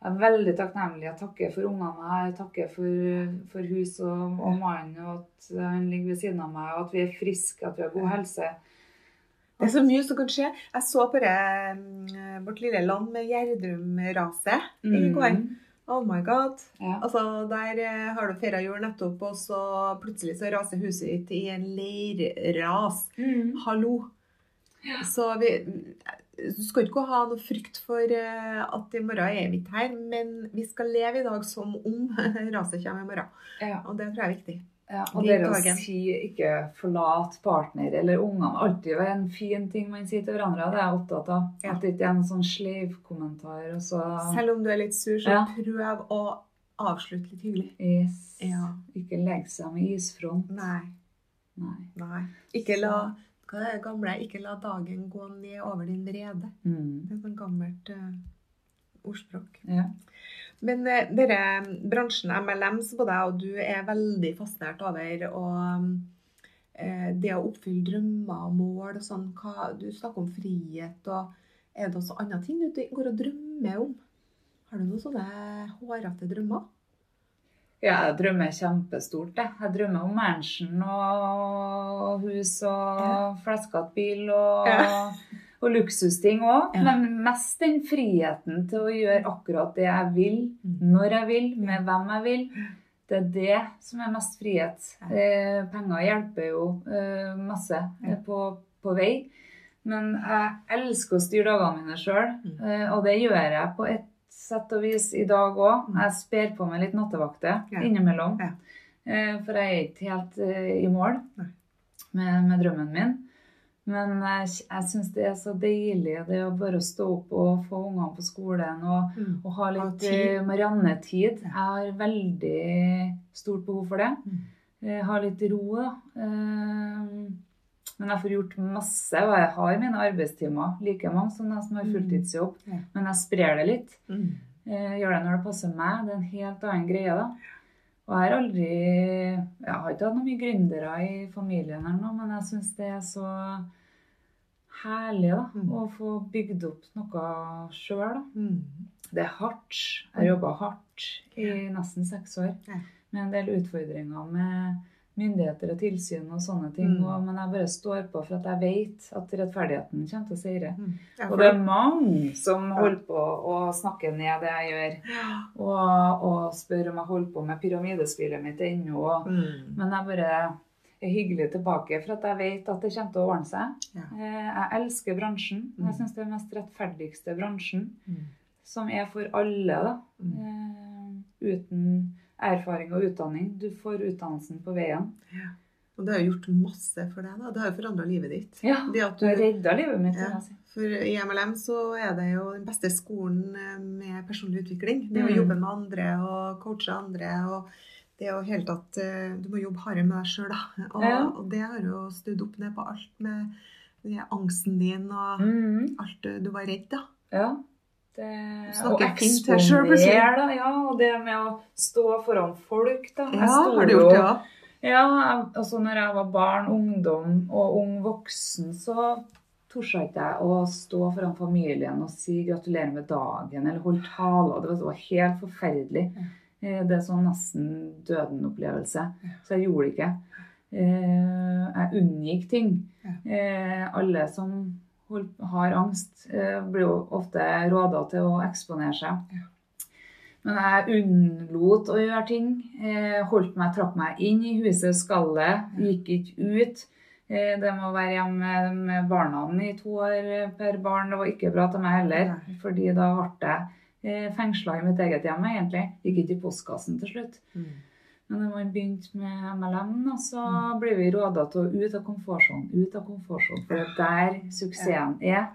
Jeg er veldig takknemlig. Jeg takker for ungene jeg takker for, for hus og, og mannen, og at han ligger ved siden av meg, og at vi er friske, at vi har god helse. Det er så mye som kan skje. Jeg så bare mm, vårt lille land med Gjerdrum-raset i går. Mm. Oh my god. Ja. Altså, Der eh, har du feira jul nettopp, og så plutselig så raser huset ditt i en leirras. Mm. Hallo. Så vi Du skal ikke ha noe frykt for eh, at i morgen er vi ikke her, men vi skal leve i dag som om raset kommer i morgen. Ja. Og det tror jeg er viktig. Ja, og det å si ikke forlat partner eller ungene, alltid være en fin ting man sier til hverandre. Det er jeg opptatt av. Ja. At det ikke er en sånn sleivkommentar. så... Selv om du er litt sur, så Ja. prøv å avslutte litt hyggelig. Yes. Ja. Ikke legg seg med isfront. Nei. Nei. Nei. Ikke la hva er det gamle? Ikke la dagen gå ned over din vrede. Mm. Det er et sånt gammelt uh, ordspråk. Ja. Men denne bransjen MLM, så både jeg og du er veldig fascinert over og eh, det å oppfylle drømmer og mål og sånn. Hva, du snakker om frihet, og er det også andre ting du går og drømmer om? Har du noen sånne hårete drømmer? ja, jeg drømmer kjempestort. Jeg, jeg drømmer om mansion og hus og Ja. fleskete bil og, Ja. Og luksusting òg. Ja. Men mest den friheten til å gjøre akkurat det jeg vil, Mm. når jeg vil, med hvem jeg vil. Det er det som er mest frihet. Eh, penger hjelper jo eh, masse eh, på, på vei. Men jeg elsker å styre dagene mine sjøl, Mm. eh, og det gjør jeg på et sett og vis i dag òg. Jeg sper på meg litt nattevakter Ja. innimellom. Ja. Eh, for jeg er ikke helt eh, i mål med, med drømmen min. Men jeg, jeg syns det er så deilig det å bare stå opp og få ungene på skolen og, Mm. og ha litt eh, Marianne-tid. Jeg har veldig stort behov for det. Mm. Jeg har litt ro, da. Eh, Men jeg får gjort masse, og jeg har mine arbeidstimer. Like mange som de som har Mm. fulltidsjobb. Ja. Men jeg sprer det litt. Mm. Eh, Gjør det når det passer meg. Det er en helt annen greie, da. Og jeg har aldri Jeg har ikke hatt noen mye gründere i familien eller noe, men jeg syns det er så herlig da, Mm. å få bygd opp noe sjøl. Mm. Det er hardt. Jeg har jobba hardt i nesten seks år Ja. med en del utfordringer med myndigheter og tilsyn og sånne ting. Mm. Og, men jeg bare står på for at jeg vet at rettferdigheten kommer til å seire. Mm. Og det er mange som holder på å snakke ned det jeg gjør. Og, og spør om jeg holder på med pyramidespillet mitt ennå. Mm. Men jeg bare hyggelig tilbake, for at jeg vet at det kommer til å ordne seg. Ja. Eh, Jeg elsker bransjen. Mm. Jeg syns det er den mest rettferdigste bransjen. Mm. Som er for alle, da. Mm. Eh, uten erfaring og utdanning. Du får utdannelsen på veien. Og det har gjort masse for deg, da. Det har jo forandra livet ditt. Ja, Det at du har redda livet mitt. Ja. for i MLM så er det jo den beste skolen eh, med personlig utvikling. Det å Mm. jobbe med andre og coache andre. og det er jo helt tatt eh, Du må jobbe hardere med deg sjøl, da. Og, Ja. og det har jo snudd opp ned på alt med den angsten din og Mhm. alt du- du var redd, da. Ja. Det, og eksponere, da. Ja, og det med å stå foran folk, da. Ja, sto har du gjort det òg? Ja, jeg- altså når jeg var barn, ungdom og ung voksen, så torde ikke jeg å stå foran familien og si gratulerer med dagen eller holde taler. Det var helt forferdelig. Eh, Det er sånn nesten døden-opplevelse. Så jeg gjorde det ikke. Eh, Jeg unngikk ting. Eh, Alle som har angst, blir jo ofte råda til å eksponere seg. Men jeg unnlot å gjøre ting. Holdt meg, trakk meg inn i huset, skallet, gikk ikke ut. Det med å være hjemme med, barna i to år per barn, det var ikke bra til meg heller. Fordi da ble eh, fengsla i mitt eget hjem, egentlig. Gikk ikke i postkassen til slutt. Men når man begynte med MLM, da, så ble vi råda til å ut av komfortsonen. Ut av komfortsonen, for det er der suksessen er.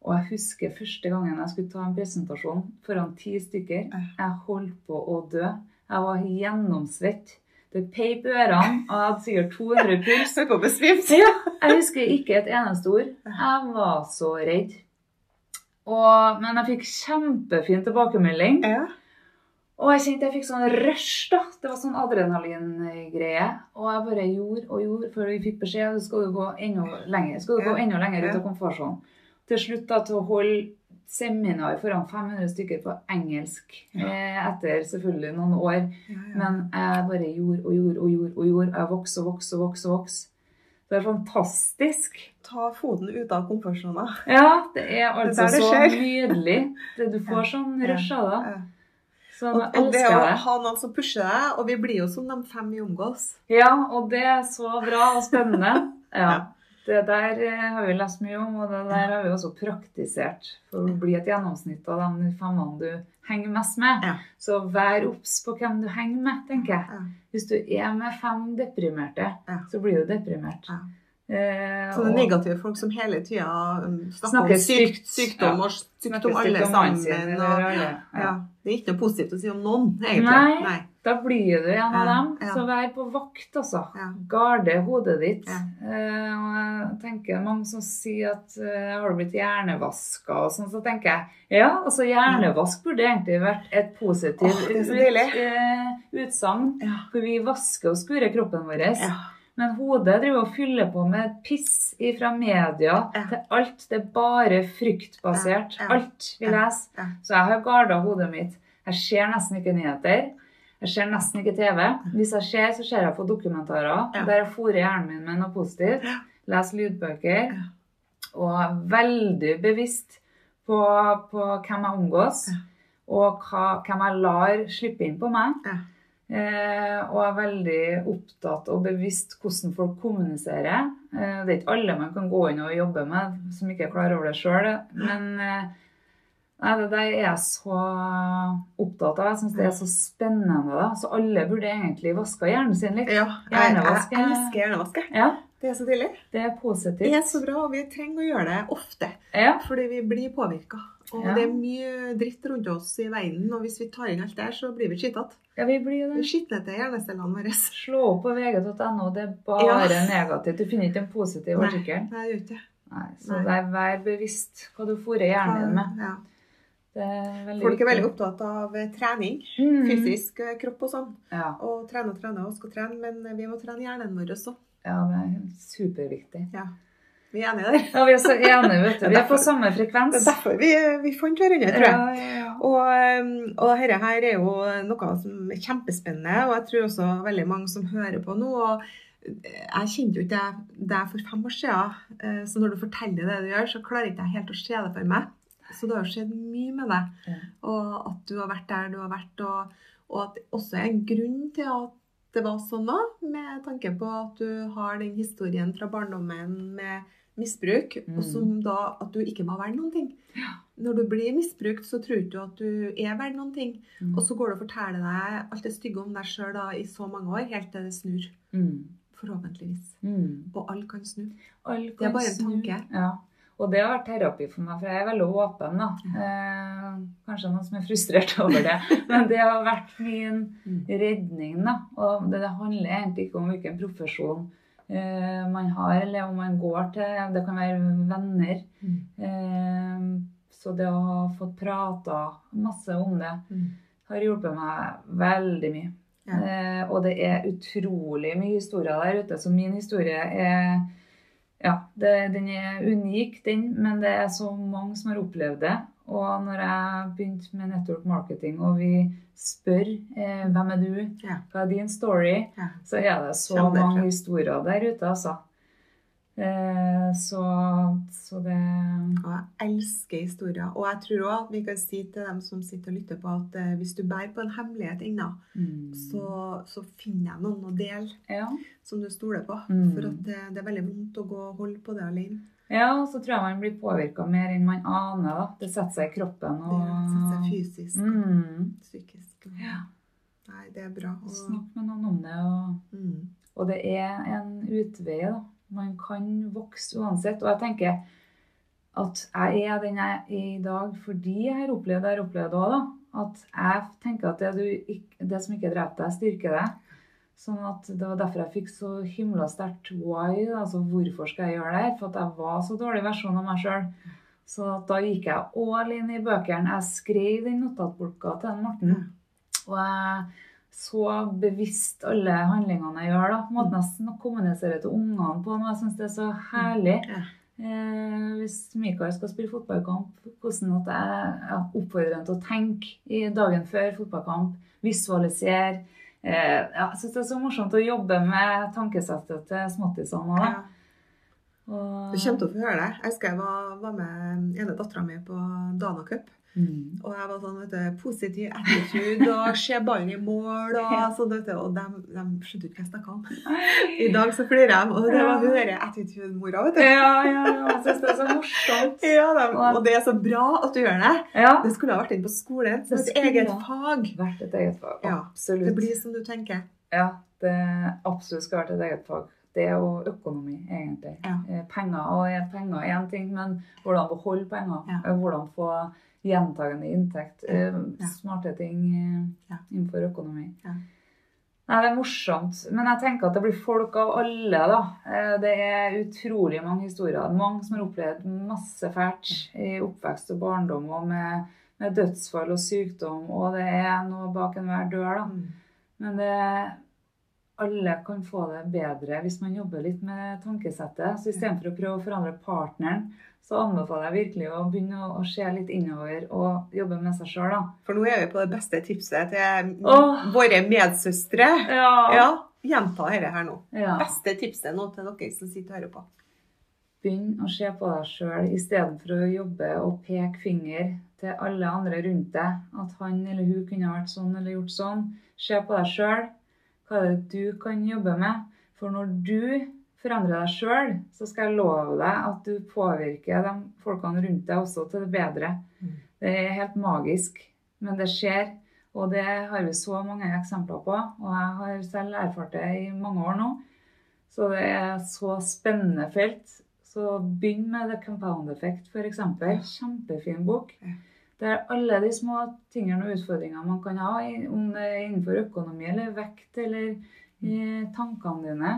Og jeg husker første gangen jeg skulle ta en presentasjon foran ti stykker. Jeg holdt på å dø. Jeg var gjennomsvett. Det peip ørene, og jeg hadde sikkert 200 puls. Ja, jeg husker ikke et eneste ord. Jeg var så redd. Og, men jeg fikk kjempefin tilbakemelding. Ja. Og jeg kjente jeg fikk sånn rush, da. Det var sånn adrenalingreie. Og jeg bare gjorde og gjorde før vi fikk beskjed så skal du gå enda lenger. Skal du gå Ja. enda lenger ut av komfortsonen. Til slutt da til å holde seminar foran 500 stykker på engelsk. Eh, etter selvfølgelig noen år. Men jeg bare gjorde og gjorde og gjorde. Og gjorde. Jeg vokste og vokste og vokste. og vokste. Det er fantastisk. Ta foten ut av komfortsona. Ja, det er altså er det så nydelig. Det, du får sånn rush av det. Så Og, og det å ha noen som pusher deg, og vi blir jo som de fem vi omgås. Ja, og det er så bra og spennende. Ja. Det der eh, har vi lest mye om, og det der har vi også praktisert for å bli et gjennomsnitt av de femmene du henger mest med. Ja. Så vær obs på hvem du henger med, tenker jeg. Hvis du er med fem deprimerte, så blir du deprimert. Ja. Eh, Så det er negative folk som hele tida um, snakker Snakker om sykt, sykdom Ja. og sykdom alle sammen. Og, alle. Ja. Det er ikke noe positivt å si om noen, egentlig. Nei, da blir du en av dem. ja. Så vær på vakt, altså. Ja. Garde hodet ditt. Ja. Uh, og jeg tenker mange som sier at jeg har blitt hjernevaska og sånn, så tenker jeg ja, altså hjernevask burde egentlig vært et positivt oh, eh, utsagn. Ja. For vi vasker og skurer kroppen vår. Ja. Men hodet driver og fyller på med piss fra media Ja. til alt. Det er bare fryktbasert. Ja, ja. Alt vi Ja, leser. ja. Så jeg har garda hodet mitt. Jeg ser nesten ikke nyheter. Jeg ser nesten ikke TV. Hvis jeg ser, så ser jeg på dokumentarer Ja. der jeg fôrer hjernen min med noe positivt. Leser lydbøker. Ja. Og er veldig bevisst på, på hvem jeg omgås, og hva, hvem jeg lar slippe inn på meg. Eh, og er veldig opptatt og bevisst hvordan folk kommuniserer. Eh, det er ikke alle man kan gå inn og jobbe med som ikke er klar over det sjøl. Men eh, nei, det der er jeg så opptatt av. Jeg syns det er så spennende. Da. Så alle burde egentlig vaske hjernen sin litt. Ja, jeg, jeg er- elsker hjernevaske. jeg. Ja, Det er så deilig. det er positivt. Det er så bra, og vi trenger å gjøre det ofte. Ja. Fordi vi blir påvirka. Og Ja. det er mye dritt rundt oss i verden, og hvis vi tar inn alt der, så blir vi skittete. ja, vi blir det. skitner til hjernecellene våre. Slå opp på vg.no. Det er bare negativt. Du finner ikke en positiv artikkel. nei, det gjør ikke. Nei, så Nei. Er, vær bevisst hva du fôrer hjernen din med. Ja. Er Folk er veldig opptatt av eh, trening. Mm. Fysisk eh, kropp og sånn. Ja, Og trene og trene og skal trene, men eh, vi må trene hjernen vår også. ja, det er superviktig. Ja. Vi er enige der. Ja, vi er så enige, vet du. Vi er på samme Det frekvens. er derfor vi, vi fant hverandre, tror jeg. Ja, ja, ja. Og, um, og dette her er jo noe som er kjempespennende, og jeg tror også veldig mange som hører på nå. og Jeg kjente jo ikke deg- for fem år siden, eh, så når du forteller det du gjør, så klarer ikke jeg helt å se det for meg. Så det har jo skjedd mye med deg, og at du har vært der du har vært, og, og at det også er en grunn til at det var sånn da, med tanke på at du har den historien fra barndommen med misbruk, Mm. og som da at du ikke må være noen ting. Når du blir misbrukt, så tror du at du er verdt noen ting. Mm. Og så går du og forteller deg alt det stygge om deg sjøl i så mange år, helt til det snur. Mm. Forhåpentligvis. Mm. Og alle kan snu. Alle Det er bare en tanke. Ja. Og det har vært terapi for meg, for jeg er veldig åpen. da. Eh, kanskje noen som er frustrert over det. Men det har vært min redning. da. Og det, handler egentlig ikke om hvilken profesjon man har, eller om man går til. Det kan være venner. Eh, så det å ha fått prata masse om det har hjulpet meg veldig mye. Ja. Eh, og det er utrolig mye historier der ute. Så min historie er Ja, det, den er unik, den, men det er så mange som har opplevd det. Og når jeg begynte med network marketing, og vi spør eh, hvem er du, Ja. hva er din story, Ja. så er det så Kjenner mange historier der ute, altså. Eh, så, så det Og jeg elsker historier. Og jeg tror òg at vi kan si til dem som sitter og lytter på, at eh, hvis du bærer på en hemmelighet ennå, mm, så, så finner jeg noen å dele ja. som du stoler på. Mm. For at det, det er veldig vondt å gå og holde på det alene. Ja, og så tror jeg man blir påvirka mer enn man aner. da. Det setter seg i kroppen. Det setter seg Og, fysisk mm, og psykisk. Og, ja, Nei, det er bra. Og, Snakk med noen om det. Og, mm, og det er en utvei. da. Man kan vokse uansett. Og jeg tenker at jeg er den jeg er i dag fordi jeg har opplevd det jeg har opplevd òg. At jeg tenker at det, du, det som ikke dreper deg, styrker deg. Sånn at Det var derfor jeg fikk så himla sterkt why. Altså hvorfor skal jeg gjøre det her? For at jeg var så dårlig versjon av meg sjøl. Så at da gikk jeg all inn i bøkene. Jeg skrev den notatbolka til en Morten. Og jeg så bevisst alle handlingene jeg gjør. da. Måten jeg kommuniserer til ungene på. nå, Jeg syns det er så herlig. Eh, hvis Mikael skal spille fotballkamp, hvordan at jeg jeg oppfordrer ham til å tenke i dagen før fotballkamp. Visualisere. Eh, ja, jeg syns det er så morsomt å jobbe med tankesettet til småttisene. ja. Og, Du kommer til å få høre det. Jeg husker jeg var, var med ene dattera mi på Dana Cup. Mm. Og jeg var sånn, vet du, positiv attitude og se ballen i mål og sånn, vet du. Og de, de skjønte ikke hva jeg snakka om. I dag så flirer de, og det var hun derre attitude-mora, vet du. Ja, ja, ja. Jeg syns det er så morsomt. Ja, de, og det er så bra at du gjør det. Ja. Det skulle ha vært inn på skolen som Det et skulle eget fag. Vært et eget fag. Ja, Absolutt. Det blir som du tenker. Ja, det absolutt skal være et eget fag. Det er jo økonomi, egentlig. Ja. Eh, Penger og er penger er én ting, men hvordan beholde penger. Ja. eh, Hvordan få gjentagende inntekt. eh, Ja. Smarte ting eh, Ja. innenfor økonomi. Ja. Nei, det er morsomt. Men jeg tenker at det blir folk av alle, da. Eh, Det er utrolig mange historier. Mange som har opplevd masse fælt i oppvekst og barndom, og med, med dødsfall og sykdom, og det er noe bak enhver dør, da. Mm. Men det, alle kan få det bedre hvis man jobber litt med tankesettet. Så istedenfor å prøve å forandre partneren, så anbefaler jeg virkelig å begynne å, se litt innover og jobbe med seg sjøl, da. For nå er vi på det beste tipset til Åh. våre medsøstre. Ja. Ja, gjenta dette her nå. Ja. Beste tipset nå til dere som sitter og hører på. Begynn å se på deg sjøl istedenfor å jobbe og peke finger til alle andre rundt deg. At han eller hun kunne vært sånn eller gjort sånn. Se på deg sjøl. Hva er det du kan jobbe med? For når du forandrer deg sjøl, så skal jeg love deg at du påvirker de folkene rundt deg også til det bedre. Det er helt magisk, men det skjer. Og det har vi så mange eksempler på. Og jeg har selv erfart det i mange år nå. Så det er så spennende felt. Så begynn med The Compound Effect, f.eks. Kjempefin bok. Det er alle de små tingene og utfordringene man kan ha, om det er innenfor økonomi eller vekt eller i tankene dine.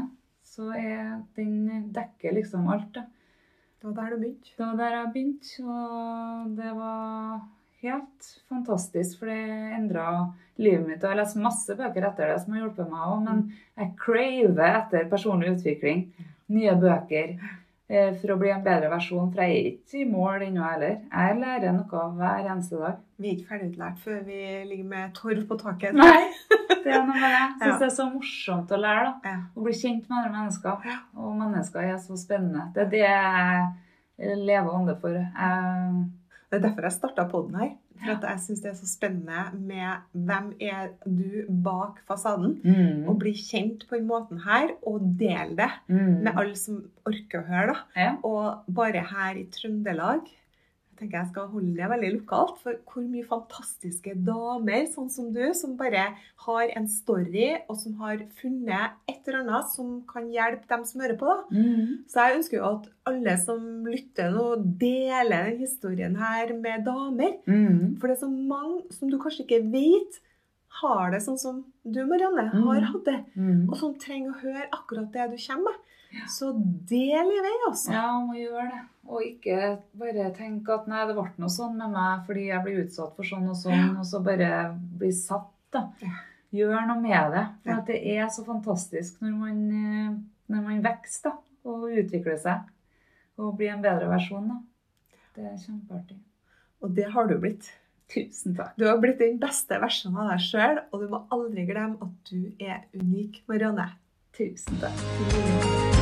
Så er, den dekker liksom alt. da. Det var der du begynte. Det var der jeg begynte, og det var helt fantastisk, for det endra livet mitt. Og jeg har lest masse bøker etter det som har hjulpet meg òg, men jeg craver etter personlig utvikling. Nye bøker eh, for å bli en bedre versjon, for jeg er ikke i mål ennå heller. Jeg lærer noe hver eneste dag. Vi er ikke ferdigutlært før vi ligger med torv på taket. Nei, det er noe med det. Jeg Ja. det er så morsomt å lære, da. Å bli kjent med andre mennesker. Og mennesker er så spennende. Det er det jeg lever ånde for. Jeg Det er derfor jeg starta podden her. For at jeg syns det er så spennende med hvem er du bak fasaden. Mm. Og bli kjent på den måten her, og del det Mm. med alle som orker å høre. da. Ja. Og bare her i Trøndelag Jeg tenker jeg skal holde det veldig lokalt, for hvor mye fantastiske damer, sånn som du, som bare har en story, og som har funnet et eller annet som kan hjelpe dem som hører på. da. Mm. Så jeg ønsker jo at alle som lytter nå, deler denne historien her med damer. Mm. For det er så mange som du kanskje ikke vet, har det sånn som du, Marianne, har Mm. hatt det. Mm. Og som trenger å høre akkurat det du kommer med. Så del i vei, altså. Ja, må gjøre det. Og ikke bare tenke at nei, det ble noe sånn med meg fordi jeg blir utsatt for sånn og sånn, og så bare bli satt, da. Ja. Gjør noe med det. For Ja. at det er så fantastisk når man, eh, når man vokser da, og utvikler seg. Og blir en bedre versjon, da. Det er kjempeartig. Og det har du blitt. Tusen takk. Du har blitt den beste versjonen av deg sjøl, og du må aldri glemme at du er unik, Marianne. Tusen takk.